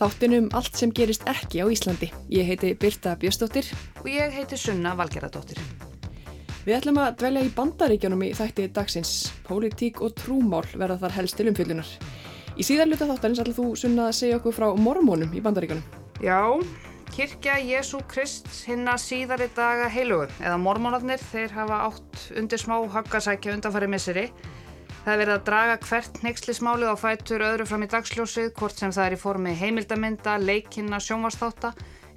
Þáttinum allt sem gerist ekki á Íslandi. Ég heiti Birta Bjöstóttir. Og ég heiti Sunna Valgeradóttir. Við ætlum að dvelja í bandaríkjónum í þætti dagsins. Pólitík og trúmál verða þar helst til umfyllunar. Í síðarluta þáttanins ætlum þú Sunna að segja okkur frá mormónum í bandaríkjónum. Já, kirkja Jésu Krist hinna síðari daga heilugu. Eða mormónarnir, þeir hafa átt undir smá haggasækja undanfæri misseri. Það er verið að draga hvert neykslismálið á fætur öðru fram í dagsljósið, hvort sem það er í formi heimildamynda, leikinna, sjónvastáta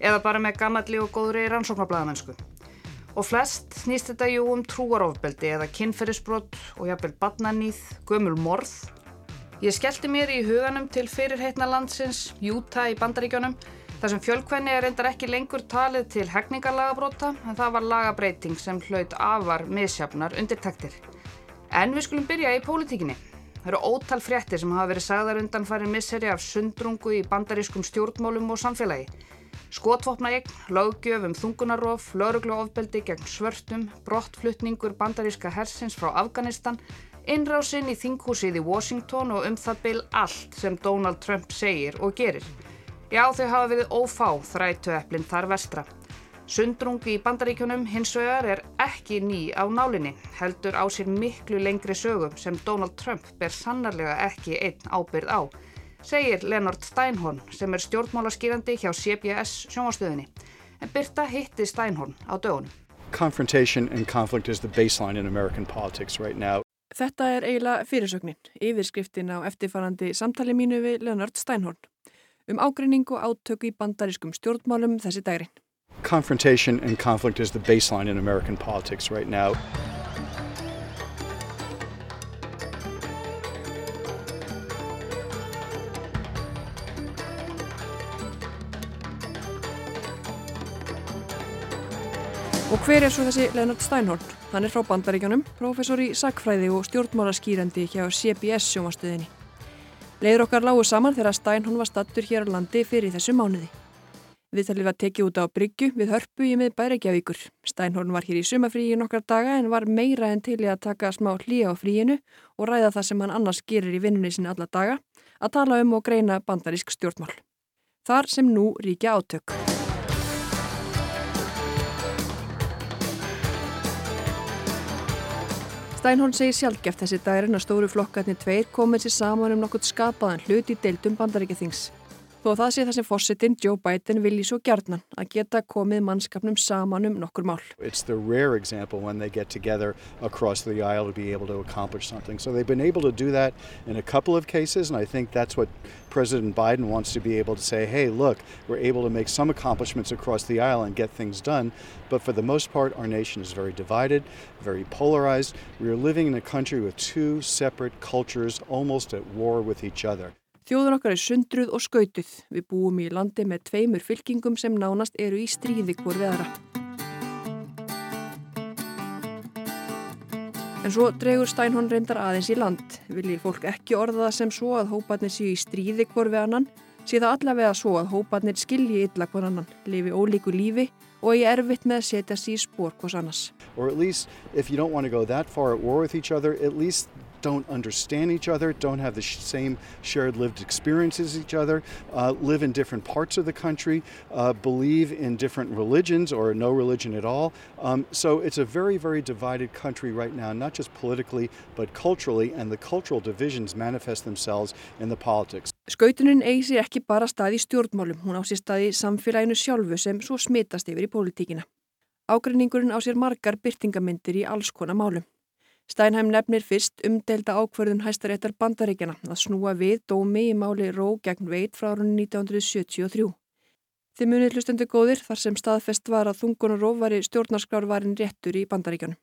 eða bara með gammalli og góðri rannsóknarblæðamennsku. Og flest snýst þetta jú um trúarofbeldi eða kynferðisbrott og jafnvel badnanýð, gömul morð. Ég skellti mér í huganum til fyrirheitna landsins, Utah í bandaríkjónum, þar sem fjölkvenni er reyndar ekki lengur talið til hegningarlagabróta en það var lagabreiting sem hlaut afar misjafnar undirtæktir. En við skulum byrja í pólitíkinni. Það eru ótal fréttir sem hafa verið sagðar undan farin misseri af sundrungu í bandarískum stjórnmálum og samfélagi. Skotvopnaegn, löggjöf um þungunarof, laurugluofbeldi gegn svörtum, brottflutningur bandaríska hersins frá Afganistan, innrásinn í þinghúsið í Washington og um það byl allt sem Donald Trump segir og gerir. Já, þau hafa verið ófá þrætu eplinn þar vestra. Sundrungi í bandaríkjunum hins vegar er ekki ný á nálinni, heldur á sér miklu lengri sögum sem Donald Trump ber sannarlega ekki einn ábyrð á, segir Leonard Steinhorn sem er stjórnmálaskýrandi hjá CBS sjónvastöðinni. En Birta hitti Steinhorn á dögunum. Confrontation and conflict is the baseline in American politics right now. Þetta er eiginlega fyrirsögnin, yfirskriftin á eftirfarandi samtali mínu við Leonard Steinhorn um ágreining og átöku í bandarískum stjórnmálum þessi dagrin. Confrontation and conflict is the baseline in American politics right now. Og hver er svo þessi Leonard Steinhorn? Hann er frá bandaríkjónum, professor í sakfræði og stjórnmálaskýrandi hjá CBS sjómastöðinni. Leður okkar lágu saman þegar Steinhorn var stattur hér á landi fyrir þessu mánuði. Viðtalið var tekið út á Bryggju við hörpu í miðbæ Reykjavíkur. Steinhorn var hér í sumafríi nokkar daga en var meira en til í að taka smá hlýja á fríinu og ræða það sem hann annars gerir í vinnunni sinni alla daga, að tala um og greina bandarísk stjórnmál. Þar sem nú ríkja átök. Steinhorn segir sjálfgeft þessi dagirinn að stóru flokkarnir tveir komið sér saman um nokkurt skapaðan hlut í deildum bandaríkjathings. Þó það sé það sem Joe Biden vilji svo gjarnan að geta komið mannskapnum saman um nokkur mál. It's the rare example when they get together across the aisle to be able to accomplish something. So they've been able to do that in a couple of cases and I think that's what President Biden wants to be able to say, hey, look, we're able to make some accomplishments across the aisle and get things done. But for the most part, our nation is very divided, very polarized. We are living in a country with two separate cultures almost at war with each other. Þjóðun okkar er sundruð og skautuð. Við búum í landi með tveimur fylkingum sem nánast eru í stríði hvort við aðra. En svo dregur Steinhorn reyndar aðeins í land. Vilji fólk ekki orða það sem svo að hóparnir séu í stríði hvort við annan, sé það allavega svo að hóparnir skilji illa hvort annan, lifi ólíku lífi og ég erfitt með að setja sér í spór hvort annars. Or at least if you don't want to go that far at war with each other, at least don't understand each other, don't have the sh same shared lived experiences as each other, uh, live in different parts of the country, uh, believe in different religions or no religion at all. Um, so it's a very, very divided country right now, not just politically, but culturally, and the cultural divisions manifest themselves in the politics. Skautunin eigi sér ekki bara stað í stjórnmálum, hún á sér stað í samfélaginu sjálfu sem svo smitast yfir í pólitíkina. Ágreiningurinn á sér margar byrtingamindir í alls konar málum. Steinheim nefnir fyrst umdelda ákverðun hæstaréttar bandaríkjana að snúa við dómi í máli Ró gegn Veit frá árunni 1973. Þið munið hlustendu góðir þar sem staðfest var að þungunarof var í stjórnarskrárvarin réttur í bandaríkjanum.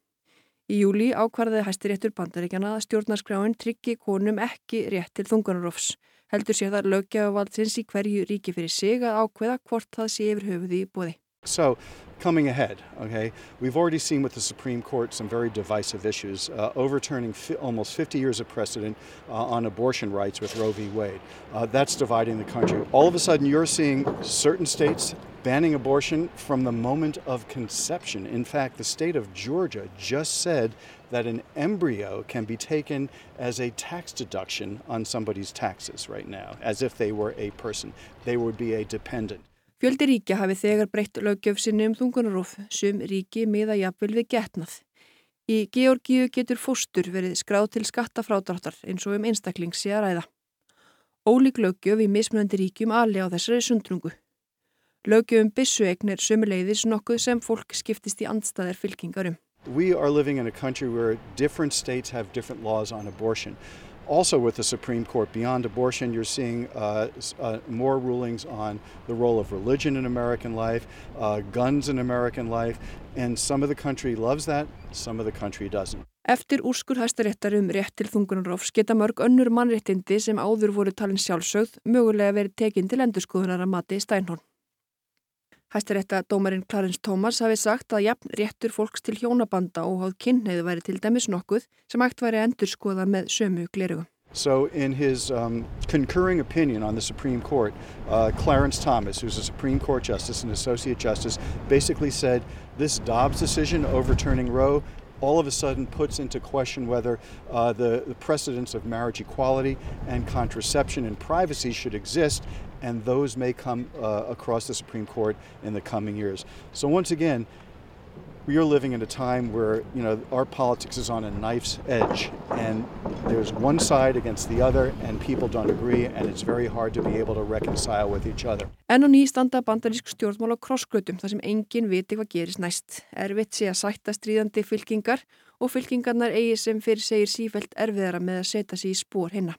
Í júli ákvarðaði hæstaréttur bandaríkjana að stjórnarskráin tryggi konum ekki rétt til þungunarofs. Heldur sér það löggjafavaldsins í hverju ríki fyrir sig að ákveða hvort það sé yfir höfuði í bóði. So, coming ahead, okay, we've already seen with the Supreme Court some very divisive issues, uh, overturning fi almost 50 years of precedent uh, on abortion rights with Roe v. Wade. Uh, that's dividing the country. All of a sudden, you're seeing certain states banning abortion from the moment of conception. In fact, the state of Georgia just said that an embryo can be taken as a tax deduction on somebody's taxes right now, as if they were a person. They would be a dependent. Fjöldi ríkja hafi þegar breytt lögjöf sinni um þungunarof, sum ríki miða jafnvel við getnað. Í Georgíu getur fóstur verið skráð til skattafrádráttar eins og um einstakling sé að ræða. Ólík lögjöf í mismunandi ríkjum ali á þessari sundrungu. Lögjöf um bissuegn er sömuleiðis nokkuð sem fólk skiptist í andstæðar fylkingarum. We are living in a country where different states have different laws on abortion. Also, with the Supreme Court, beyond abortion, you're seeing uh, uh, more rulings on the role of religion in American life, uh, guns in American life, and some of the country loves that, some of the country doesn't. Eftir úrskur hæstaréttar um rétt til þungunarofs geta mörg önnur mannréttindi sem áður voru talin sjálfsögð mögulega verið tekinn til endurskoðunar að mati Steinhorn. Hæstarétta dómarinn Clarence Thomas hafi sagt að jafn réttur fólks til hjónabanda og háð kynneið væri til dæmis nokkuð sem ægt væri endur skoða með sömu glerugum. So, in his um, concurring opinion on the Supreme Court, uh, Clarence Thomas, who's a Supreme Court Justice and Associate Justice, basically said this Dobbs decision overturning Roe all of a sudden puts into question whether uh, the, the precedents of marriage equality and contraception and privacy should exist, and those may come uh, across the Supreme Court in the coming years. So, once again, we are living in a time where you know our politics is on a knife's edge and there's one side against the other and people don't agree and it's very hard to be able to reconcile with each other. En á ný standa bandarísk stjórnmál á krossgötum þar sem enginn viti hvað gerist næst. Erfitt sé að sætta stríðandi fylkingar og fylkingarnar eigi sem fyrir segir sífælt erfiðara með að setja sig í spór hinna.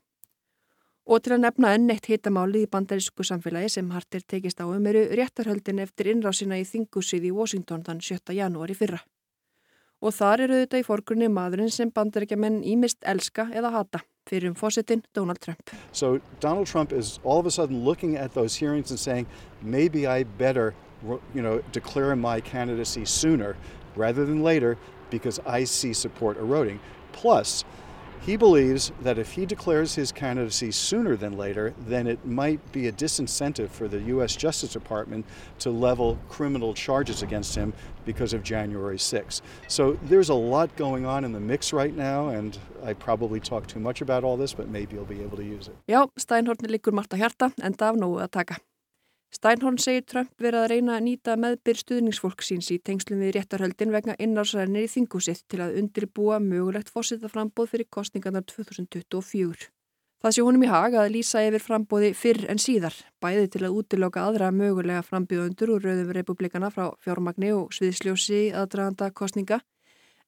Og til að nefna enn eitt hitamálið í bandarísku samfélagi sem hartir tekist á um eru réttarhöldin eftir innrásina í þingusið í Washington þann 7. janúari fyrra. Og þar eru þetta í forgrunni maðurinn sem bandaríkjamenn ímist elska eða hata fyrir um fósittin Donald Trump. So Donald Trump is all of a sudden looking at those hearings and saying maybe I better you know, declare my candidacy sooner rather than later because I see support eroding. Plus, He believes that if he declares his candidacy sooner than later, then it might be a disincentive for the U.S. Justice Department to level criminal charges against him because of January 6. So there's a lot going on in the mix right now, and I probably talk too much about all this, but maybe you'll be able to use it. Já, Steinhorn liggur margt að hjarta, en það af nógu að taka. Steinhorn segir Trump verið að reyna að nýta meðbyr stuðningsfólk síns í tengslum við réttarhöldin vegna innásarænir í þingúsitt til að undirbúa mögulegt fósitaframbóð fyrir kostningarnar 2024. Það sé honum í hag að lýsa yfir frambóði fyrr en síðar, bæði til að útiloka aðra mögulega frambjóðundur úr rauðum republikana frá fjármagni og sviðsljósi aðdraganda kostninga,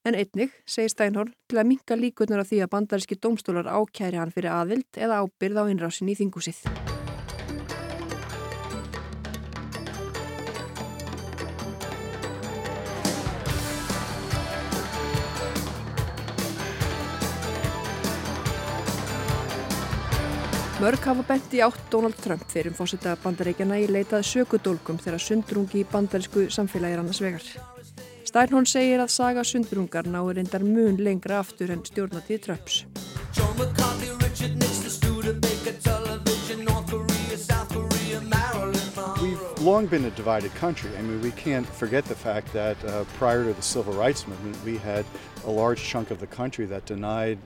en einnig, segir Steinhorn, til að minka líkunar af því að bandaríski dómstólar ákæri hann fyrir aðvild eða ábyrð á innrásin í þingúsið. Mörg hafa bent í átt Donald Trump fyrir um fósita bandaríkjana í leitað sökudólkum þegar sundrungi í bandarísku samfélagi er annars vegar. Stærnhón segir að saga sundrungar náir reyndar mun lengra aftur en stjórnatíð Trumps. Long been a divided country. I mean, we can't forget the fact that uh, prior to the civil rights movement, we had a large chunk of the country that denied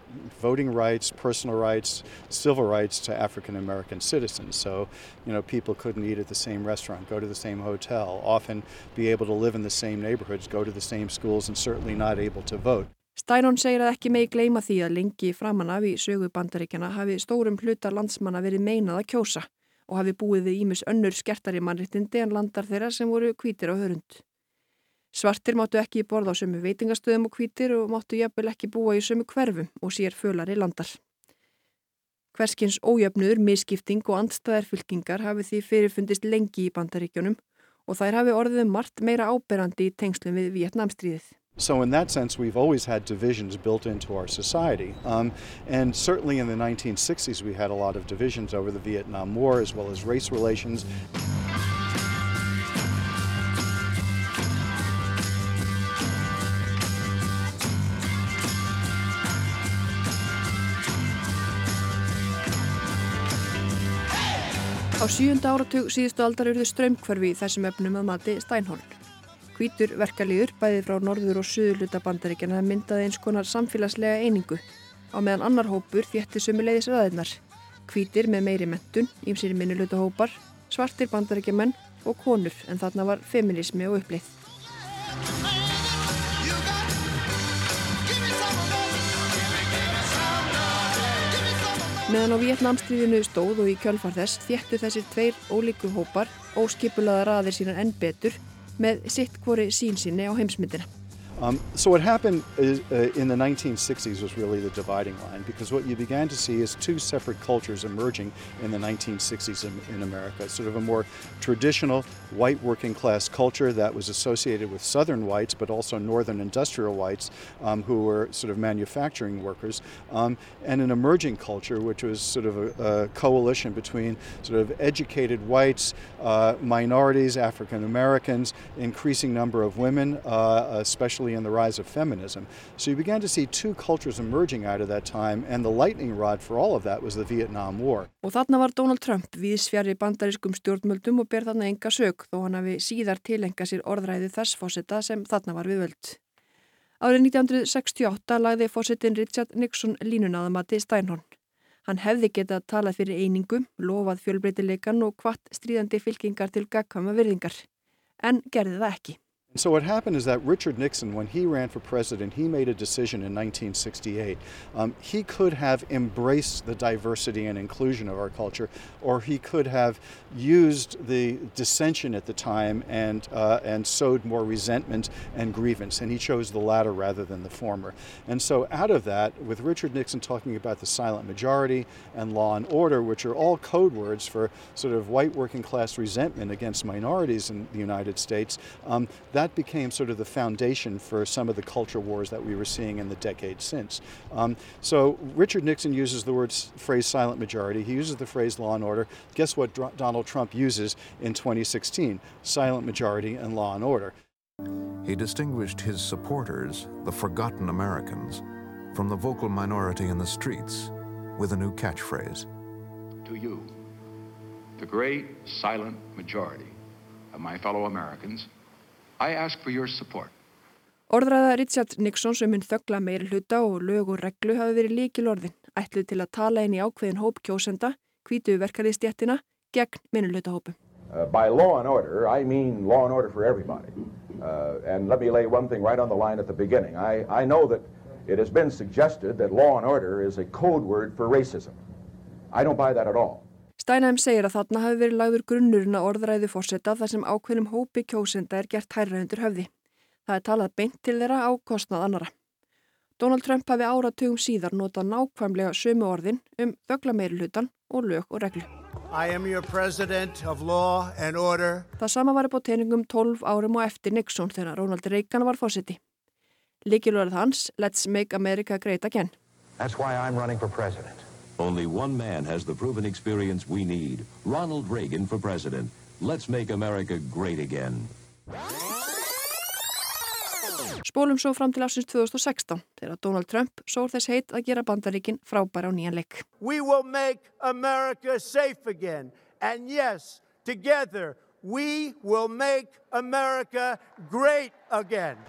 voting rights, personal rights, civil rights to African American citizens. So, you know, people couldn't eat at the same restaurant, go to the same hotel, often be able to live in the same neighborhoods, go to the same schools, and certainly not able to vote. Stæron segir að ekki megi gleima því að lengi framan af í sögu bandaríkjana hafi stórum hluta landsmanna verið meinað að kjósa og hafi búið við ímis önnur skertari mannréttindi en landar þeirra sem voru kvítir á hörund. Svartir máttu ekki borða á sömu veitingastöðum og hvítir og máttu jafnvel ekki búa í sömu hverfum og sér fölari landar. Hverskins ójöfnuður, misskipting og andstæðarfylkingar hafi því fyrirfundist lengi í bandaríkjónum og þær hafi orðið um margt meira áberandi í tengslum við Vietnamstríðið. So, in that sense, we've always had divisions built into our society. Um, and certainly in the 1960s, we had a lot of divisions over the Vietnam War as well as race relations. Á sjújunda áratug síðustu aldar eruðu strömmkvarfi í þessum efnum að mati Steinhorn. Hvítur verkalýður, bæði frá norður og suðurluta bandaríkjana, myndaði eins konar samfélagslega einingu, á meðan annar hópur þétti sömuleiðis raðinnar. Hvítir með meiri mentun, ímsýri minniluta hópar, svartir bandaríkjaman og konur, en þarna var feminismi og upplið. Meðan á Vietnamstríðinu stóð og í kjölfar þess þéttu þessir tveir ólíku hópar óskipulaða raðir sína enn betur með sitt hvori sín sinni á heimsmyndina. Um, so what happened is, uh, in the 1960s was really the dividing line because what you began to see is two separate cultures emerging in the 1960s in, in, America. Sort of a more traditional white working class culture that was associated with southern whites but also northern industrial whites um, who were sort of manufacturing workers um, and an emerging culture which was sort of a, a coalition between sort of educated whites, uh, minorities, African Americans, increasing number of women, uh, especially in the rise of feminism. So you began to see two cultures emerging out of that time and the lightning rod for all of that was the Vietnam War. Og þarna var Donald Trump viðsfjari bandariskum stjórnmöldum og ber þarna enga sög þó hann hafi síðar tilenga sér orðræði þess fósetta sem þarna var við völd. Árið 1968 lagði fósettin Richard Nixon línunaðamati Steinhorn. Hann hefði getað talað fyrir einingu, lofað fjölbreytileikan og hvart stríðandi fylkingar til gagkama virðingar. En gerði það ekki. And so what happened is that Richard Nixon, when he ran for president, he made a decision in 1968. Um, he could have embraced the diversity and inclusion of our culture, or he could have used the dissension at the time and uh, and sowed more resentment and grievance. And he chose the latter rather than the former. And so out of that, with Richard Nixon talking about the silent majority and law and order, which are all code words for sort of white working class resentment against minorities in the United States, um, that that became sort of the foundation for some of the culture wars that we were seeing in the decades since. Um, so Richard Nixon uses the word phrase silent majority. He uses the phrase law and order. Guess what Dr- Donald Trump uses in 2016? Silent majority and law and order. He distinguished his supporters, the forgotten Americans, from the vocal minority in the streets with a new catchphrase. To you, the great silent majority of my fellow Americans, I ask for your support. Orðræða Richard Nixon sem hinn þöggla meiri hluta og lög og reglu hafi verið líkil orðin, ætluð til að tala inn í ákveðin hóp kjósenda, kvítu verkefliðstjættina, gegn minnulutahópu. Uh, by law and order, I mean law and order for everybody. Uh, and let me lay one thing right on the line at the beginning. I, I know that it has been suggested that law and order is a code word for racism. I don't buy that at all. Steinheim segir að þarna hafi verið lagður grunnurinn að orðræðu fórseta þar sem ákveðnum hópi kjósenda er gert hærra undir höfði. Það er talað beint til þeirra á kostnað annara. Donald Trump hafi áratugum síðar notað nákvæmlega sömu orðin um þögla meirulutan og lög og reglu. Það sama var upp á teiningum 12 árum og eftir Nixon þegar Ronald Reagan var fórseti. Likilorð hans, Let's make America great again. That's why I'm running for president. Only one man has the proven experience we need. Ronald Reagan for president. Let's make America great again. Spólum svo fram til ásins 2016 þegar Donald Trump sór þess heit að gera bandaríkin frábæra á nýjan leik. We will make America safe again. And yes, together we will make America great again.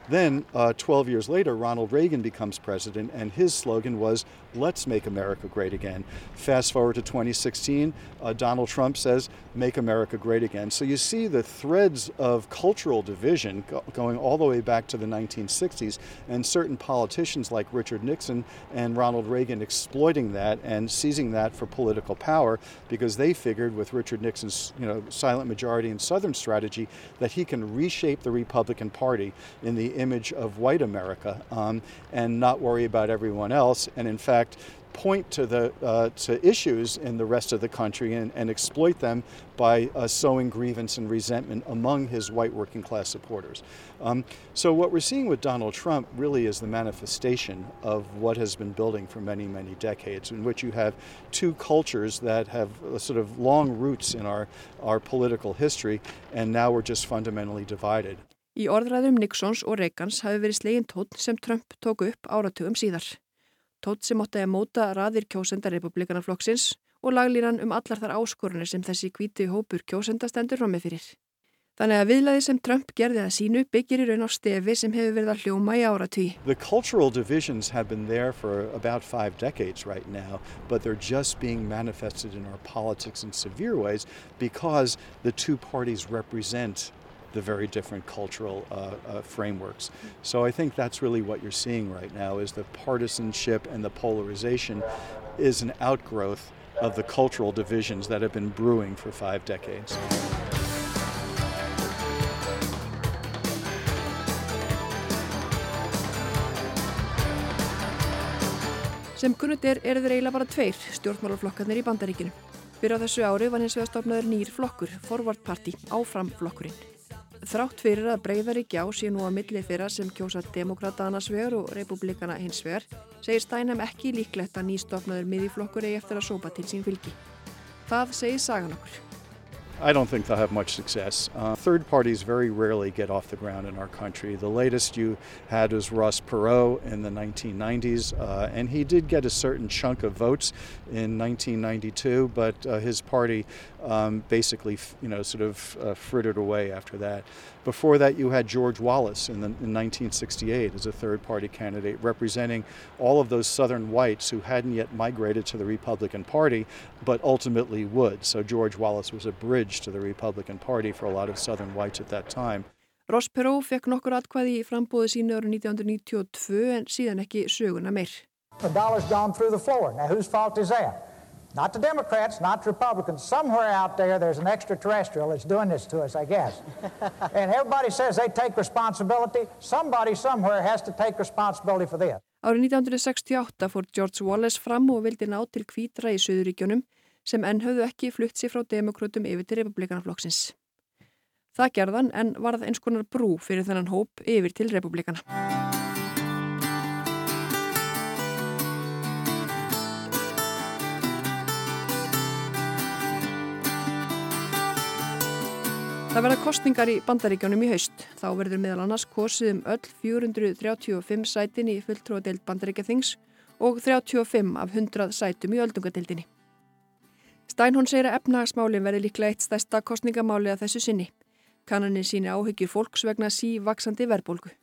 Then, uh, 12 years later, Ronald Reagan becomes president, and his slogan was, Let's make America great again. Fast forward to 2016, uh, Donald Trump says, Make America great again. So you see the threads of cultural division go- going all the way back to the 1960s, and certain politicians like Richard Nixon and Ronald Reagan exploiting that and seizing that for political power because they figured with Richard Nixon's you know, silent majority and Southern strategy that he can reshape the Republican Party in the image of white America um, and not worry about everyone else. And in fact, point to the uh, to issues in the rest of the country and, and exploit them by uh, sowing grievance and resentment among his white working class supporters. Um, so what we're seeing with Donald Trump really is the manifestation of what has been building for many many decades, in which you have two cultures that have sort of long roots in our our political history, and now we're just fundamentally divided. Í orðræðum Nixons og Reagans hafi verið slegin tótt sem Trump tók upp áratugum síðar. Tótt sem átti að móta raðir kjósenda republikanaflokksins og laglínan um allar þar áskorunir sem þessi kvíti hópur kjósenda stendur fram með fyrir. Þannig að viðlaði sem Trump gerði að sínu byggir í raun á stefi sem hefur verið að hljóma í áratví. Right now, ways the two parties represent the very different cultural uh, uh, frameworks. So I think that's really what you're seeing right now is the partisanship and the polarization is an outgrowth of the cultural divisions that have been brewing for five decades. Sem kunnut er, eru þeir eiginlega bara tveir stjórnmálaflokkarnir í bandaríkinu. Fyrir á þessu ári var hins vegar stofnaður nýr flokkur, Forward Party, áfram flokkurinn. Þrátt fyrir að breyðari gjá sé nú að milli þeirra sem kjósa demokrata annars vegar og republikana hins vegar, segir Stænheim ekki líklegt að nýstofnaður miðjuflokkur eigi eftir að sópa til sín fylgi. Það segir sagan okkur. I don't think they'll have much success. Uh, third parties very rarely get off the ground in our country. The latest you had was Ross Perot in the 1990s, uh, and he did get a certain chunk of votes in 1992, but uh, his party um, basically, you know, sort of uh, frittered away after that. Before that, you had George Wallace in, the, in 1968 as a third party candidate, representing all of those Southern whites who hadn't yet migrated to the Republican Party, but ultimately would. So George Wallace was a bridge to the Republican Party for a lot of Southern whites at that time. Ross Perot fekk nokkur atkvæði í frambóði sínu árið 1992 en síðan ekki söguna meir. The dollar's gone through the floor. Now whose fault is that? Not the Democrats, not the Republicans. Somewhere out there, there's an extraterrestrial that's doing this to us, I guess. and everybody says they take responsibility. Somebody somewhere has to take responsibility for this. Árið 1968 fór George Wallace fram og vildi ná til kvítra í Suðuríkjónum sem enn höfðu ekki flutt sér frá demokrátum yfir til republikanaflokksins. Það gerðan en varð eins konar brú fyrir þennan hóp yfir til republikana. Það verða kostningar í bandaríkjónum í haust. Þá verður meðal annars kosið um öll 435 sætin í fulltróðadeild bandaríkjathings og 35 af 100 sætum í öldungadeildinni. Steinhorn segir að efnahagsmálinn verði líklega eitt stærsta kostningamáli að þessu sinni. Kannanin síni áhyggjur fólks vegna sívaksandi verðbólgu.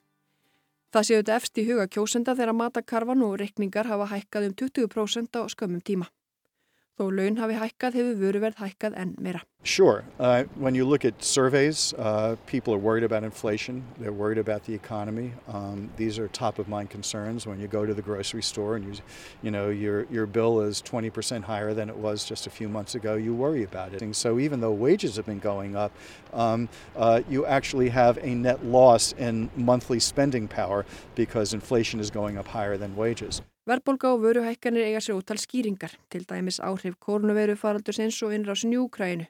Það séu þetta efst í huga kjósenda þegar matakarfan og reikningar hafa hækkað um 20% á skömmum tíma. Þó laun hafi hækkað hefur vöruverð hækkað enn meira. Sure. Uh, when you look at surveys, uh, people are worried about inflation. They're worried about the economy. Um, these are top of mind concerns. When you go to the grocery store and you, you know, your your bill is 20% higher than it was just a few months ago, you worry about it. And so even though wages have been going up, um, uh, you actually have a net loss in monthly spending power because inflation is going up higher than wages. Verðbólga og vöruhækkanir eiga sér ótal skýringar, til dæmis áhrif kórnuveru faraldursins og innrásin í Úkrænu.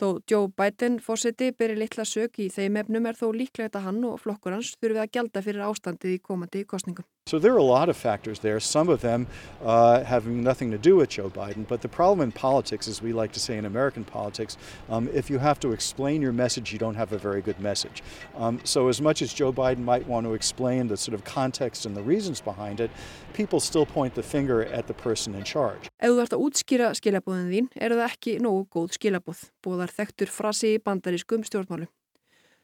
Þó Joe Biden fórseti beri litla sök í þeim efnum er þó líklegt að hann og flokkur hans þurfið að gjalda fyrir ástandið í komandi kostningum. So there are a lot of factors there, some of them uh, having nothing to do with Joe Biden, but the problem in politics, as we like to say in American politics, um, if you have to explain your message, you don't have a very good message. Um, so as much as Joe Biden might want to explain the sort of context and the reasons behind it, people still point the finger at the person in charge. Ef þú ert að útskýra skilabúðin þín, eru það ekki nógu góð skilabúð, búðar þekktur frasi í bandarískum stjórnmálum.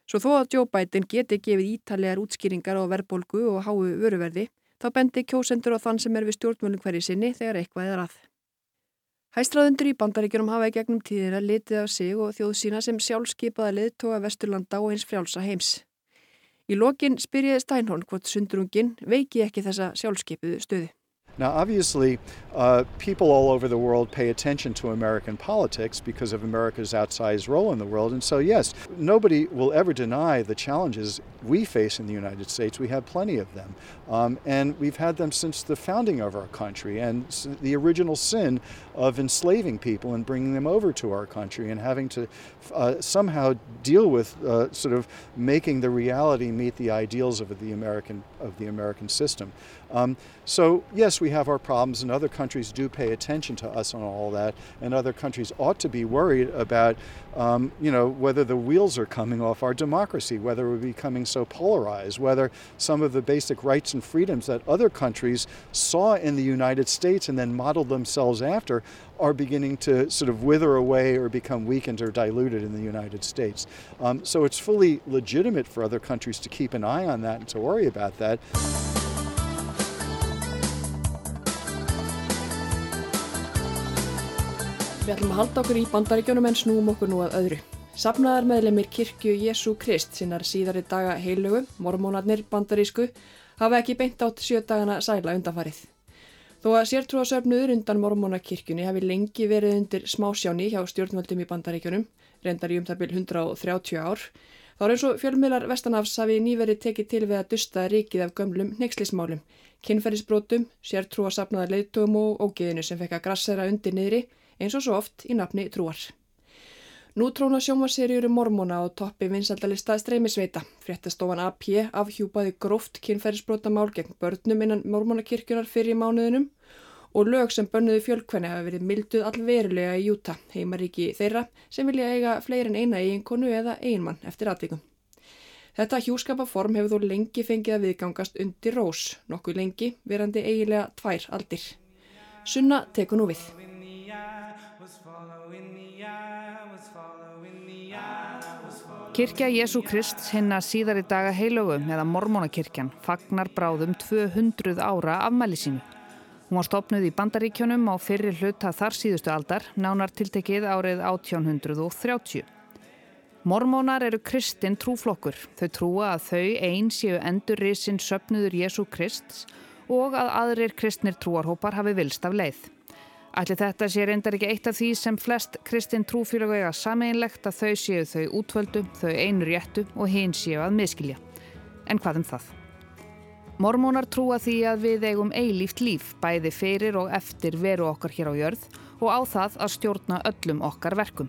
Svo þó að Joe Biden geti gefið ítalegar útskýringar á verðbólgu og háu vöruverði, þá bendi kjósendur á þann sem er við stjórnmálum hverju sinni þegar eitthvað er að. Hæstraðundur í bandaríkjunum hafa í gegnum tíðina litið af sig og þjóð sína sem sjálfskeipaða liðtoga Vesturlanda og eins frjálsa heims. Í lokin spyr ég Steinhorn hvort sundrungin veiki ekki þessa sjálfskeipuðu stöðu. Now, obviously, uh, people all over the world pay attention to American politics because of America's outsized role in the world. And so, yes, nobody will ever deny the challenges we face in the United States. We have plenty of them. Um, and we've had them since the founding of our country and the original sin of enslaving people and bringing them over to our country and having to uh, somehow deal with uh, sort of making the reality meet the ideals of the American, of the American system. Um, so, yes, we have our problems, and other countries do pay attention to us on all that, and other countries ought to be worried about, um, you know, whether the wheels are coming off our democracy, whether we're becoming so polarized, whether some of the basic rights and freedoms that other countries saw in the United States and then modeled themselves after are beginning to sort of wither away or become weakened or diluted in the United States. Um, so it's fully legitimate for other countries to keep an eye on that and to worry about that. Við ætlum að halda okkur í bandaríkjónum en snúum okkur nú að öðru. Safnaðar meðlemið kirkju Jésu Krist sinnar síðari daga heilögu, mormónarnir bandarísku, hafa ekki beint átt sjö dagana sæla undanfarið. Þó að sértrúasöfnuður undan mormónakirkjunni hafi lengi verið undir smásjáni hjá stjórnvöldum í bandaríkjunum, reyndar í um byrj 130 ár, þá er eins og fjölmiðlar Vestanafs hafi nýverið tekið til við að dusta ríkið af gömlum neykslismálum, kynferðisbrótum, sértrúasafnaðar leiðtugum og ógeðinu sem fekk að grassera undir niðri eins og svo oft í nafni trúar. Nú tróna sjómaserjur um mormóna á toppi vinsaldalista streymisveita. Fréttastofan AP afhjúpaði gróft kynferðisbrótamál gegn börnum innan mormónakirkjunar fyrir mánuðinum og lög sem bönnuðu fjölkvenni hafa verið milduð allverulega í Júta, heimaríki þeirra sem vilja eiga fleiri en eina eiginkonu eða eiginmann eftir atvikum. Þetta hjúskapaform hefur þó lengi fengið að viðgangast undir rós, nokkuð lengi verandi eigilega tvær aldir. Sunna teku nú við. Kirkja Jésu Krist hinna síðari daga heilögu eða Mormónakirkjan fagnar bráðum 200 ára afmæli sínu. Hún var stopnuð í bandaríkjónum á fyrri hluta þar síðustu aldar, nánar tiltekið árið 1830. Mormónar eru kristinn trúflokkur. Þau trúa að þau einn séu endur risinn söpnuður Jésu Krist og að aðrir kristnir trúarhópar hafi vilst af leið. Ætli þetta sé reyndar ekki eitt af því sem flest kristinn trúfélag eiga sameinlegt að þau séu þau útvöldu, þau einur réttu og hinn séu að miskilja. En hvað um það? Mormónar trúa því að við eigum eilíft líf, bæði fyrir og eftir veru okkar hér á jörð og á það að stjórna öllum okkar verkum.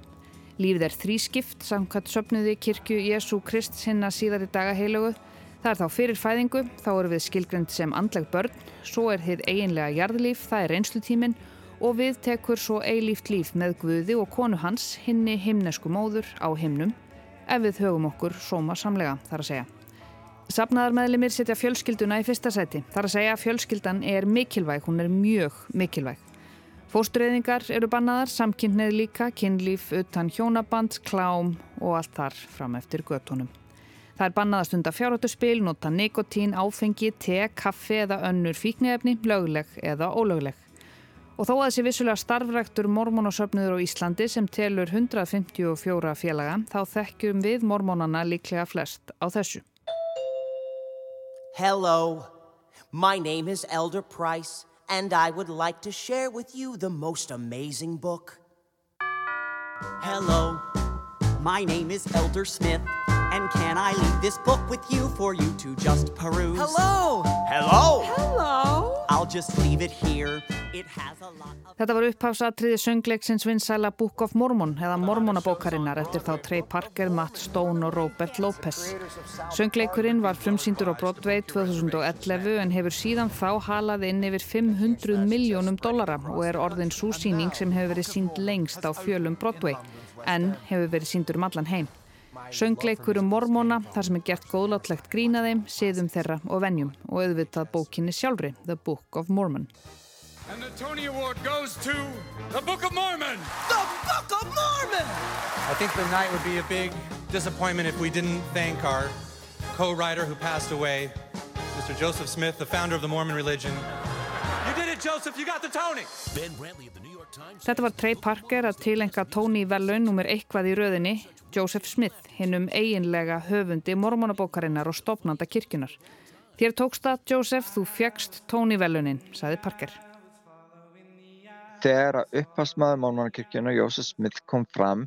Lífið er þrískipt samkvæmt söpnuði kirkju Jésu Krist sinna síðar í daga heilugu. Það er þá fyrir fæðingu, þá eru við skilgrend sem andleg börn, svo er þið eiginlega jarðlíf, það er einslutíminn og við tekur svo eilíft líf með Guði og konu hans hinni himnesku móður á himnum ef við högum okkur sóma samlega þar að segja. Sapnaðarmeðlimir setja fjölskylduna í fyrsta seti. Þar að segja að fjölskyldan er mikilvæg, hún er mjög mikilvæg. Fóstureyðingar eru bannaðar, samkynneið líka, kynlíf, utan hjónaband, klám og allt þar fram eftir göttunum. Það er bannað að stunda fjárhættuspil, nota nikotín, áfengi, te, kaffi eða önnur fíknefni, lögleg eða ólögleg. Og þó að þessi vissulega starfræktur mormónasöfniður á Íslandi sem telur 154 félaga þá þekkjum við mormónana líklega flest á þessu. Hello, my name is Elder Price and I would like to share with you the most amazing book. Hello, my name is Elder Smith and can I leave this book with you for you to just peruse? Hello! Hello! Hello! I'll just leave it here. Þetta var upphafsatriði söngleiksins vinsæla Book of Mormon eða Mormonabókarinnar eftir þá Trey Parker, Matt Stone og Robert Lopez. Söngleikurinn var frumsýndur á Broadway 2011 en hefur síðan þá halað inn yfir 500 miljónum dollara og er orðin svo síning sem hefur verið sínd lengst á fjölum Broadway en hefur verið síndur um allan heim. Söngleikur um mormóna þar sem er gert góðlátlegt grínaðeim, siðum þeirra og venjum og auðvitað bókinni sjálfri, The Book of Mormon. And the Tony Award goes to The Book of Mormon! The Book of Mormon! I think the night would be a big disappointment if we didn't thank our co-writer who passed away, Mr. Joseph Smith, the founder of the Mormon religion. You did it, Joseph! You got the Tony! Ben Brantley of the New York Times. Þetta var Trey Parker að tilenga Tony velun nummer eitthvað í röðinni, Joseph Smith, hinn um eiginlega höfundi mormonabókarinnar og stopnanda kirkjunar. Þér tókst það, Joseph, þú fjagst tónivelunin, saði Parker. Þegar upphalsmaður Mormonakirkjuna, Jósef Smith, kom fram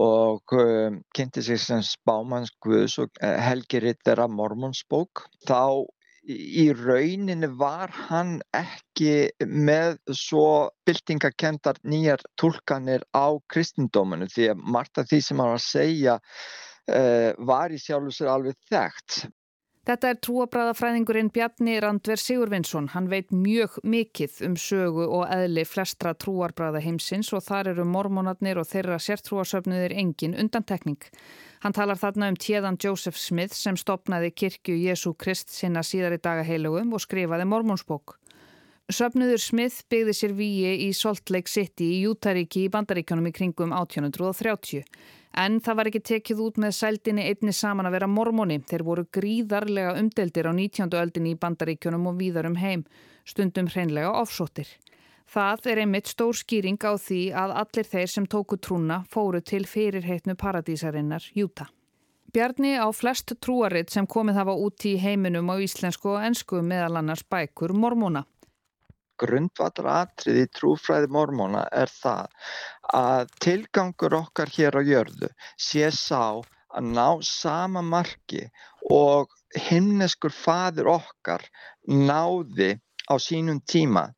og um, kynnti sig sem spámanns Guðs og uh, helgirittera Mormonsbók, þá í rauninni var hann ekki með svo byltingakendar nýjar tólkanir á kristindómanu því að margt af því sem hann var að segja uh, var í sjálfu sér alveg þekkt. Þetta er trúabræðafræðingurinn Bjarni Randver Sigurvinsson. Hann veit mjög mikið um sögu og eðli flestra trúarbræða heimsins og þar eru mormónarnir og þeirra sértrúarsöfnuðir engin undantekning. Hann talar þarna um tjeðan Joseph Smith sem stopnaði kirkju Jésu Krist sinna síðar í dagaheilugum og skrifaði mormónsbók. Söfnuður Smith byggði sér víi í Salt Lake City í Jútaríki í bandaríkjónum í kringum 1830. En það var ekki tekið út með sældinni einni saman að vera mormóni. Þeir voru gríðarlega umdeldir á 19. öldinni í bandaríkjónum og víðar um heim, stundum hreinlega ofsóttir. Það er einmitt stór skýring á því að allir þeir sem tóku trúna fóru til fyrirheitnu paradísarinnar Júta. Bjarni á flest trúaritt sem komið hafa út í heiminum á íslensku og ennsku meðal annars bækur mormóna grundvallaratrið í trúfræði mormóna er það að tilgangur okkar hér á jörðu sé sá að ná sama marki og himneskur fadur okkar náði á sínum tíma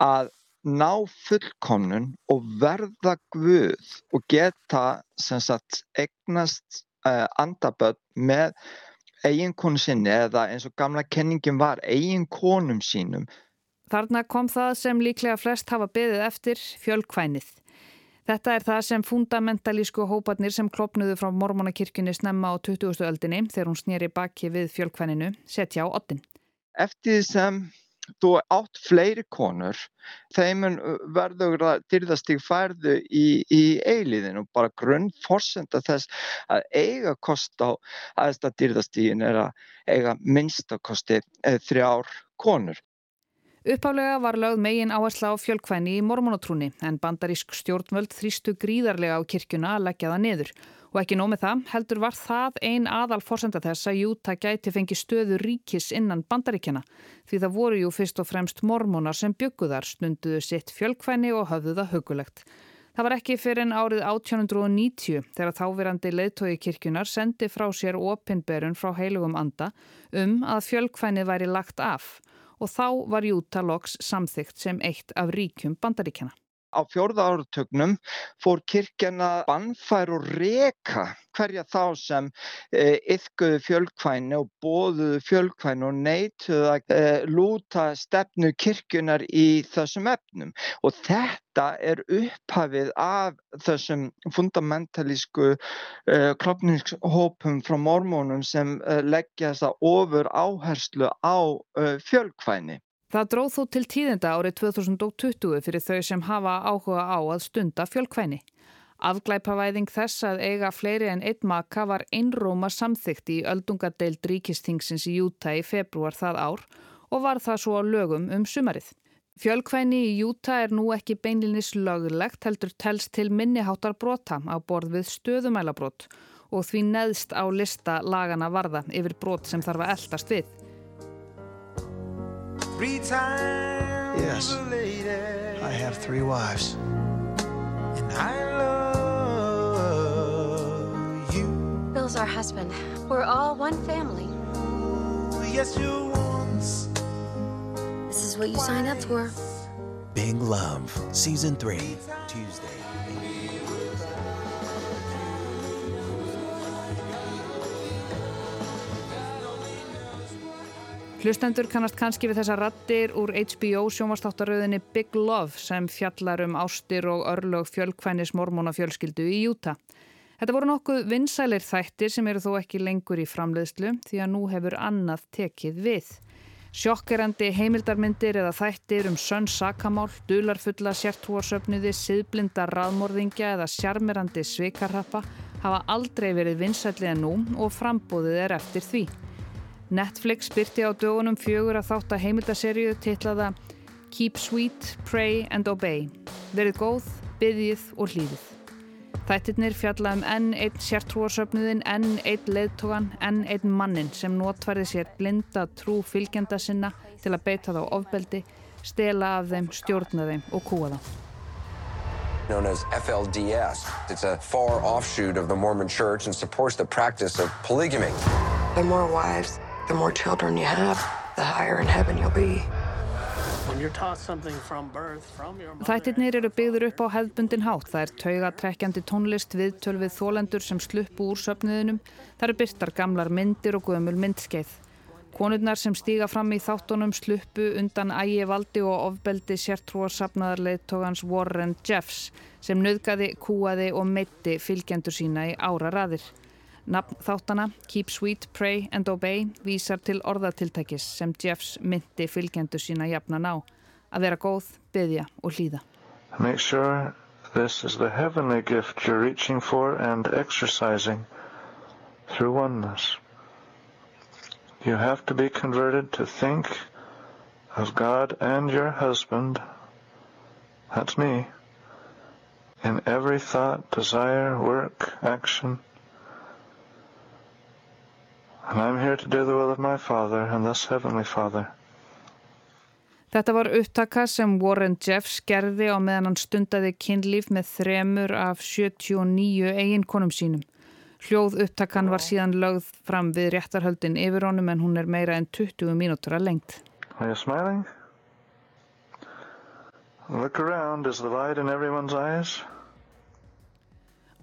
að ná fullkomnun og verða guð og geta sagt, egnast uh, andaböld með eiginkonu sinni eða eins og gamla kenningin var eiginkonum sínum Þarna kom það sem líklega flest hafa beðið eftir fjölkvænið. Þetta er það sem fundamentalísku hóparnir sem klopnuðu frá mormonakirkjunni snemma á 20. öldinni þegar hún snýri baki við fjölkvæninu setja á ottin. Eftir sem þú átt fleiri konur, þeim verður að dyrðastík færðu í, í eiliðinu. Bara grunnforsenda þess að eiga kost á aðstað dyrðastígin er að eiga minnstakosti eh, þrjár konur. Uppálega var lögð megin áhersla á fjölkvæni í mormonatrúni en bandarísk stjórnvöld þrýstu gríðarlega á kirkjuna að leggja það niður. Og ekki nómið það, heldur var það ein aðal fórsenda þess að Júta gæti fengi stöðu ríkis innan bandaríkjana. Því það voru jú fyrst og fremst mormonar sem bygguðar, stunduðu sitt fjölkvæni og höfðu það hugulegt. Það var ekki fyrir en árið 1890 þegar þáverandi leðtói kirkjunar sendi frá sér opinberun frá heilugum anda um að fjölkvæni væri lagt af og þá var Júta loks samþygt sem eitt af ríkjum bandaríkjana. Á fjórða áratögnum fór kirkjana bannfær og reka hverja þá sem e, yfguðu fjölkvæni og bóðuðu fjölkvæni og neituðu að e, lúta stefnu kirkjunar í þessum efnum. Og þetta er upphafið af þessum fundamentalísku e, klopningshópum frá mormónum sem e, leggja þessa ofur áherslu á e, fjölkvæni. Það dróð þó til tíðenda árið 2020 fyrir þau sem hafa áhuga á að stunda fjölkvæni. Afglæpavæðing þess að eiga fleiri en einn maka var einróma samþygt í öldungadeild ríkistingsins í Júta í februar það ár og var það svo á lögum um sumarið. Fjölkvæni í Júta er nú ekki beinlinis lögulegt heldur telst til minniháttar brota á borð við stöðumælabrót og því neðst á lista lagana varða yfir brot sem þarf að eldast við. Three times yes. I have three wives. And I love you. Bill's our husband. We're all one family. Yes, you once. This is what you signed up for. Big Love, Season 3, Tuesday. Hlustendur kannast kannski við þessa rattir úr HBO sjónvastáttaröðinni Big Love sem fjallar um ástir og örlög fjölkvænis mormónafjölskyldu í Júta. Þetta voru nokkuð vinsælir þættir sem eru þó ekki lengur í framleiðslu því að nú hefur annað tekið við. Sjokkerandi heimildarmyndir eða þættir um sönn sakamál, dularfulla sértúarsöfniði, siðblinda raðmorðingja eða sjarmirandi svikarrappa hafa aldrei verið vinsæli en nú og frambóðið er eftir því. Netflix byrti á dögunum fjögur að þátt að heimildaserju titlaða Keep Sweet, Pray and Obey. Verið góð, byggið og hlýðið. Þættirnir fjalla um enn einn sértrúarsöfnuðin, enn einn leðtogan, enn einn mannin sem notfærði sér blinda trú fylgjenda sinna til að beita þá ofbeldi, stela af þeim, stjórna þeim og kúa þá. known as FLDS. It's a far offshoot of the Mormon church and supports the practice of polygamy. The more wives, the more children you have, the higher in heaven you'll be. Þættirnir eru byggður upp á hefðbundin hátt. Það er taugatrekkjandi tónlist viðtöl við þólendur sem sluppu úr söfniðinum. Það eru byrtar gamlar myndir og gömul myndskeið. Konurnar sem stíga fram í þáttunum sluppu undan ægi valdi og ofbeldi sértrúarsafnaðarleittogans Warren Jeffs sem nöðgaði, kúaði og meitti fylgjendur sína í ára raðir. Nafn þáttana, Keep Sweet, Pray and Obey, vísar til orðatiltækis sem Jeffs myndi fylgjendur sína jafnan á. Að vera góð, byggja og hlýða. Make sure this is the heavenly gift you're reaching for and exercising through oneness. You have to be converted to think of God and your husband, that's me, in every thought, desire, work, action. And I'm here to do the will of my Father and this Heavenly Father. Þetta var upptaka sem Warren Jeffs gerði á meðan hann stundaði kynlíf með þremur af 79 eiginkonum sínum. Hljóð upptakan var síðan lögð fram við réttarhöldin yfir honum en hún er meira en 20 mínútur að lengt. Are you smiling? Look around. Is the light in everyone's eyes?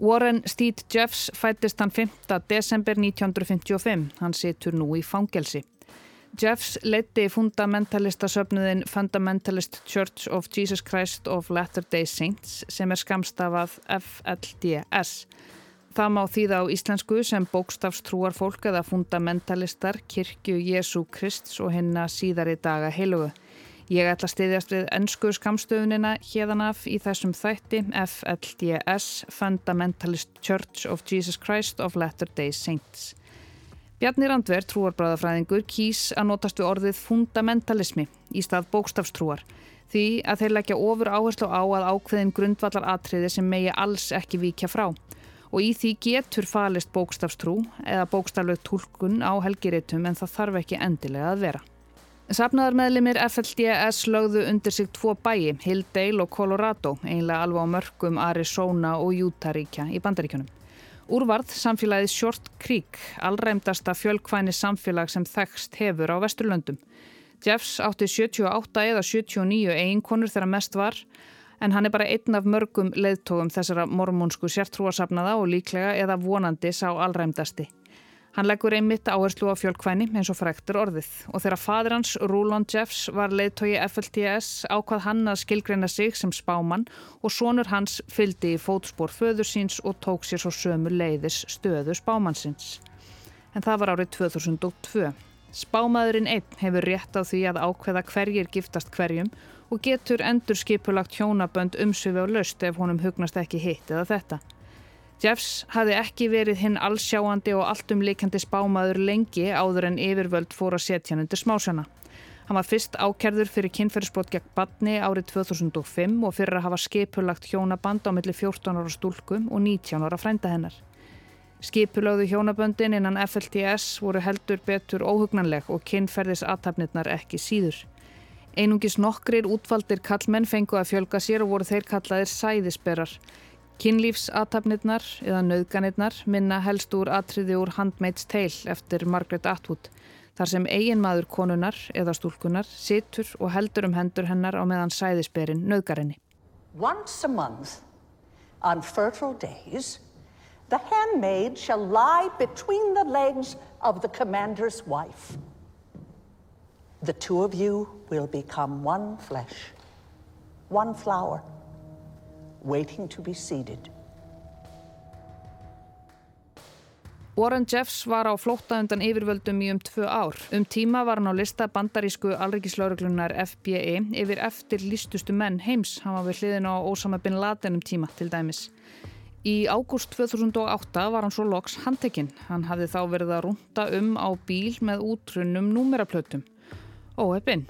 Warren Steed Jeffs fættist hann 5. desember 1955. Hann situr nú í fangelsi. Jeffs leiti fundamentalistasöfnuðin Fundamentalist Church of Jesus Christ of Latter-day Saints sem er skamstafað FLDS. Það má þýða á íslensku sem bókstafstrúar fólk eða fundamentalistar, kirkju Jésu Krist og hennar síðari daga heilugu. Ég ætla að stiðjast við ennsku skamstöfunina hérðanaf í þessum þætti FLDS Fundamentalist Church of Jesus Christ of Latter-day Saints. Bjarni Randver, trúarbráðafræðingur, kýs að notast við orðið fundamentalismi í stað bókstafstrúar því að þeir leggja ofur áherslu á að ákveðin grundvallar atriði sem megi alls ekki víkja frá og í því getur falist bókstafstrú eða bókstafleg tólkun á helgiritum en það þarf ekki endilega að vera. Safnaðarmeðlimir FLDS lögðu undir sig tvo bæi, Hildale og Colorado, einlega alveg á mörgum Arizona og Utah ríkja í bandaríkjunum. Úrvarð samfélagið Short Creek, allræmdasta fjölkvæni samfélag sem þekst hefur á Vesturlöndum. Jeffs átti 78 eða 79 eiginkonur þegar mest var, en hann er bara einn af mörgum leiðtógum þessara mormónsku sértrúasafnaða og líklega eða vonandi sá allræmdasti. Hann leggur einmitt áherslu á fjölkvæni eins og frektur orðið og þegar fadir hans, Rúlon Jeffs, var leiðtógi FLTS ákvað hann að skilgreina sig sem spáman og sonur hans fyldi í fótspór föður síns og tók sér svo sömu leiðis stöðu spámansins. En það var árið 2002. Spámaðurinn einn hefur rétt á því að ákveða hverjir giftast hverjum og getur endur skipulagt hjónabönd umsöfi á löst ef honum hugnast ekki hitt eða þetta. Jeffs hafði ekki verið hinn allsjáandi og alltumleikandi spámaður lengi áður en yfirvöld fór að setja hann undir smásjana. Hann var fyrst ákerður fyrir kynferðisbrot gegn badni árið 2005 og fyrir að hafa skipulagt hjónaband á milli 14 ára stúlkum og 19 ára frænda hennar. Skipulagðu hjónaböndin innan FLTS voru heldur betur óhugnanleg og kynferðis aðtapnirnar ekki síður. Einungis nokkrir útvaldir kallmenn fengu að fjölga sér og voru þeir kallaðir sæðisberar. Kynlífsathafnirnar eða nauðganirnar minna helst úr atriði úr Handmaid's Tale eftir Margaret Atwood þar sem eiginmaður konunar eða stúlkunar situr og heldur um hendur hennar á meðan sæðisberin nauðgarinni. Once a month, on fertile days, the handmaid shall lie between the legs of the commander's wife. The two of you will become one flesh, one flower. Waiting to be seeded. Warren Jeffs var á flótta undan yfirvöldum í um tvö ár. Um tíma var hann á lista bandarísku alrikiðslauruglunar FBI yfir eftir listustu menn heims. Hann var við hliðin á Osama bin Laden um tíma til dæmis. Í ágúst 2008 var hann svo loks handtekinn. Hann hafði þá verið að rúnta um á bíl með útrunnum númeraplötum. Óheppinn.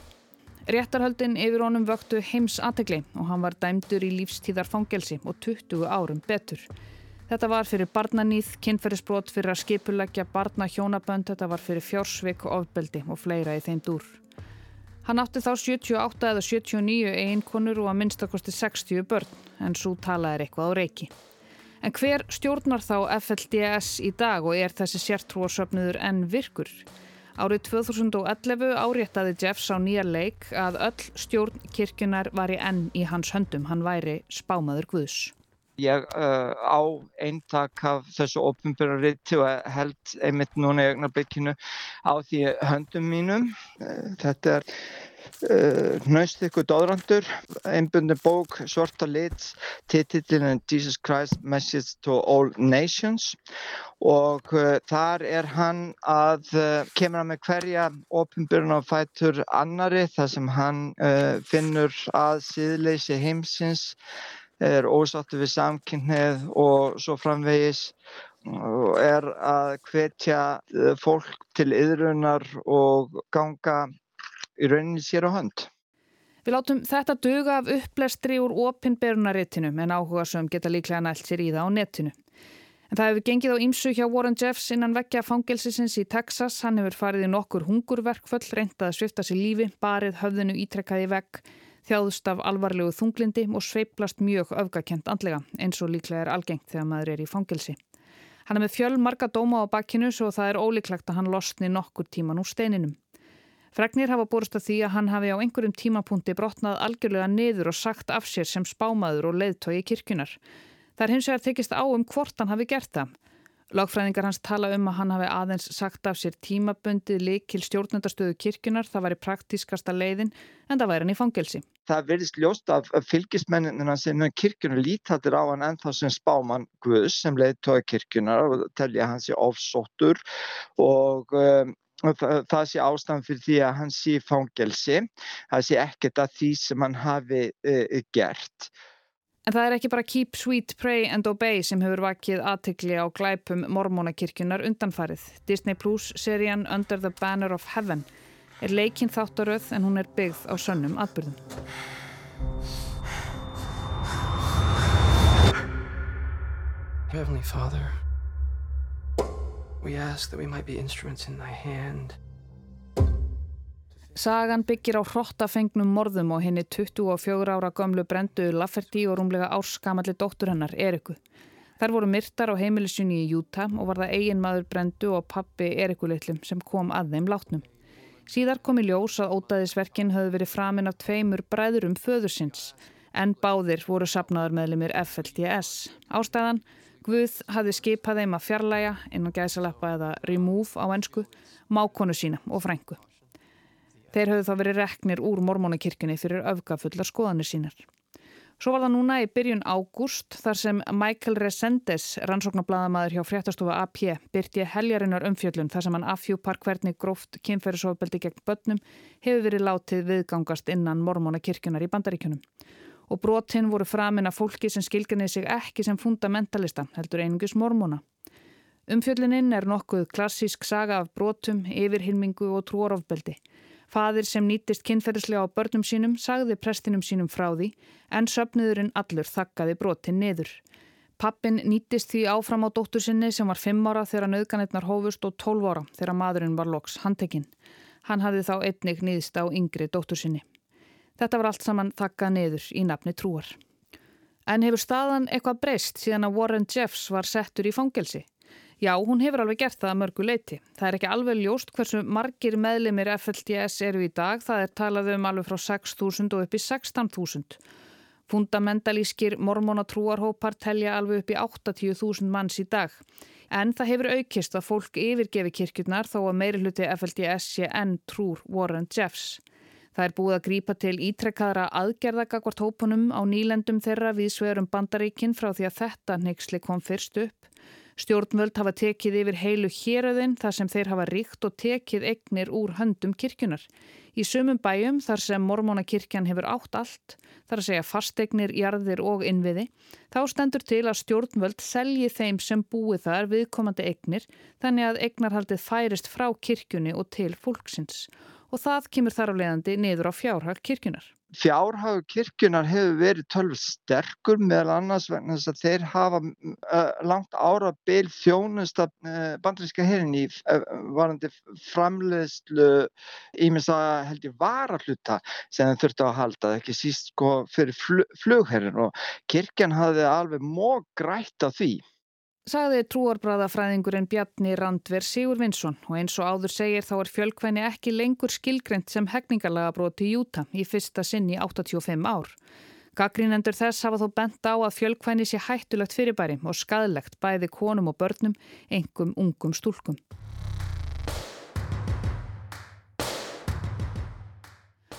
Réttarhöldin yfir honum vöktu heims aðtegli og hann var dæmdur í lífstíðar fangelsi og 20 árum betur. Þetta var fyrir barnanýð, kynferðisbrot fyrir að skipuleggja barna hjónabönd, þetta var fyrir fjársvik, ofbeldi og fleira í þeim dúr. Hann átti þá 78 eða 79 einkonur og að minnstakosti 60 börn, en svo talaði eitthvað á reiki. En hver stjórnar þá FLDS í dag og er þessi sértrúarsöfnuður enn virkur? Árið 2011 áréttaði Jeffs á nýja leik að öll stjórn kirkjunar var í enn í hans höndum, hann væri spámaður Guðs. Ég uh, á eintak af þessu ofnbjörnariti og held einmitt núna í augnarblikinu á því höndum mínum. Uh, þetta er uh, Hnaust ykkur dóðrandur, einbundi bók, svarta lit, titillin Jesus Christ Message to All Nations. Og uh, þar er hann að uh, kemur hann með hverja ofnbjörn og fætur annari þar sem hann uh, finnur að síðleysi heimsins er ósáttu við samkynnið og svo framvegis. Er að hvetja eh, fólk til yðrunar og ganga í rauninni sér á hönd. Við látum þetta duga af upplestri úr opinberunaritinum en áhuga sem geta líklega nælt sér í það á netinu. En það hefur gengið á ímsu hjá Warren Jeffs innan vekkja fangelsisins í Texas. Hann hefur farið í nokkur hungurverkföll, reyndað að svifta sér lífi, barið höfðinu ítrekkaði vekk þjáðust af alvarlegu þunglindi og sveiplast mjög öfgakent andlega eins og líklega er algengt þegar maður er í fangelsi. Hann er með fjöl marga dóma á bakkinu svo það er ólíklegt að hann losni nokkur tíman úr steininum. Fregnir hafa borust að því að hann hafi á einhverjum tímapunkti brotnað algjörlega niður og sagt af sér sem spámaður og leiðtói kirkunar. Það er hins vegar tekist á um hvort hann hafi gert það. Lagfræðingar hans tala um að hann hafi aðeins sagt af sér tímabundið likil stjórnendastöðu kirkunar, það væri praktískasta leiðin en það væri hann í fangelsi. Það verðist ljóst af fylgismennina sem kirkunar lítatir á hann ennþá sem spáman Guðs sem leiðtói kirkunar og telja hans í ofsóttur og um, það sé ástæðan fyrir því að hann sé fangelsi, það sé ekkert að því sem hann hafi uh, gert. En það er ekki bara Keep Sweet, Pray and Obey sem hefur vakið aðtikli á glæpum mormónakirkjunar undanfarið. Disney Plus serían Under the Banner of Heaven er leikinn þáttaröð en hún er byggð á sönnum atbyrðum. Heavenly Father, we ask that we might be instruments in thy hand Sagan byggir á hrottafengnum morðum og henni 24 ára gömlu brendu Lafferty og rúmlega árskamalli dóttur hennar, Eriku. Þær voru myrtar á heimilisjunni í Utah og var það eigin maður brendu og pappi Eriku litlum sem kom að þeim látnum. Síðar kom í ljós að ótaðisverkin höfðu verið framinn af tveimur bræðurum föðursins en báðir voru sapnaður meðlumir FLTS. Ástæðan, Guð hafði skipað þeim að fjarlæga, innan gæsalappa eða remove á ennsku, mákonu sína og frængu. Þeir höfðu þá verið reknir úr mormónakirkjunni fyrir öfgafullar skoðanir sínar. Svo var það núna í byrjun ágúst þar sem Michael Resendes, rannsóknarbladamæður hjá fréttastofa AP, byrti heljarinnar umfjöllun þar sem hann afhjúpar hvernig gróft kynferðisofbeldi gegn börnum hefur verið látið viðgangast innan mormónakirkjunar í bandaríkjunum. Og brotinn voru framinn af fólki sem skilganið sig ekki sem fundamentalista, heldur einungis mormóna. Umfjölluninn er nokkuð klassísk saga af brotum, yfirhilmingu og trúarofbeldi. Fadir sem nýttist kynferðislega á börnum sínum sagði prestinum sínum frá því en söpniðurinn allur þakkaði brotin niður. Pappin nýttist því áfram á dóttur sinni sem var 5 ára þegar nöðganirnar hófust og 12 ára þegar maðurinn var loks handtekinn. Hann hafði þá einnig nýðst á yngri dóttur sinni. Þetta var allt saman þakkað niður í nafni trúar. En hefur staðan eitthvað breyst síðan að Warren Jeffs var settur í fangelsi? Já, hún hefur alveg gert það að mörgu leiti. Það er ekki alveg ljóst hversu margir meðlimir FLTS eru í dag. Það er talað um alveg frá 6.000 og upp í 16.000. Fundamentalískir mormónatrúarhópar telja alveg upp í 80.000 manns í dag. En það hefur aukist að fólk yfirgefi kirkjurnar þó að meiri hluti FLTS sé enn trúr Warren Jeffs. Það er búið að grípa til ítrekkaðra aðgerðagakvart hópunum á nýlendum þeirra við sverum bandaríkin frá því að þetta neyksli kom fyrst upp. Stjórnvöld hafa tekið yfir heilu héröðin þar sem þeir hafa ríkt og tekið egnir úr höndum kirkjunar. Í sumum bæjum þar sem mormónakirkjan hefur átt allt, þar að segja fastegnir, jarðir og innviði, þá stendur til að stjórnvöld selji þeim sem búið þar viðkomandi egnir þannig að egnarhaldið færist frá kirkjunni og til fólksins og það kemur þar á leiðandi niður á fjárhag kirkjunar. fjárhagu kirkjunar hefur verið tölv sterkur meðal annars vegna þess að þeir hafa uh, langt ára byl þjónust að uh, bandaríska herin í uh, varandi framleiðslu ímins að held ég varahluta sem þeir þurftu að halda, ekki síst sko fyrir flug, flugherrin og kirkjan hafði alveg móg grætt á því Sagði trúarbræðafræðingurinn Bjarni Randver Sigur Vinsson og eins og áður segir þá er fjölkvæni ekki lengur skilgreynd sem hegningarlaga broti í Júta í fyrsta sinn í 85 ár. Gaggrínendur þess hafa þó bent á að fjölkvæni sé hættulegt fyrirbæri og skadlegt bæði konum og börnum, engum ungum stúlkum.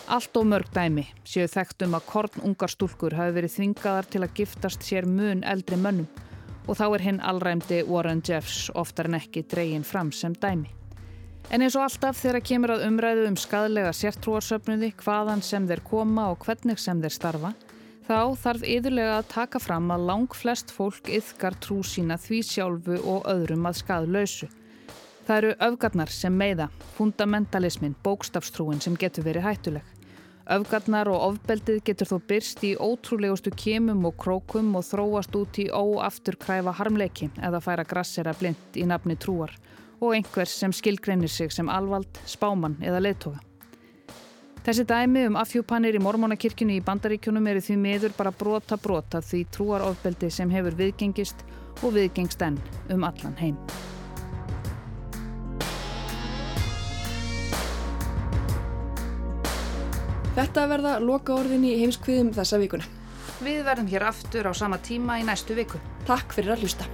Allt og mörg dæmi séu þekkt um að korn ungar stúlkur hafi verið þvingaðar til að giftast sér mun eldri mönnum og þá er hinn allræmdi Warren Jeffs oftar en ekki dregin fram sem dæmi. En eins og alltaf þegar kemur að umræðu um skadlega sértrúarsöfnuði, hvaðan sem þeir koma og hvernig sem þeir starfa, þá þarf yðurlega að taka fram að lang flest fólk yfkar trú sína því sjálfu og öðrum að skadlausu. Það eru öfgarnar sem meiða, fundamentalismin, bókstafstrúin sem getur verið hættuleg. Öfgarnar og ofbeldið getur þó byrst í ótrúlegustu kemum og krókum og þróast út í óafturkræfa harmleiki eða færa grassera blind í nafni trúar og einhvers sem skilgreinir sig sem alvald, spáman eða leittóga. Þessi dæmi um afhjúpanir í mormónakirkjunni í bandaríkjunum eru því miður bara brota brota því trúarofbeldi sem hefur viðgengist og viðgengst enn um allan heim. Þetta verða loka orðin í heimskviðum þessa vikuna. Við verðum hér aftur á sama tíma í næstu viku. Takk fyrir að hlusta.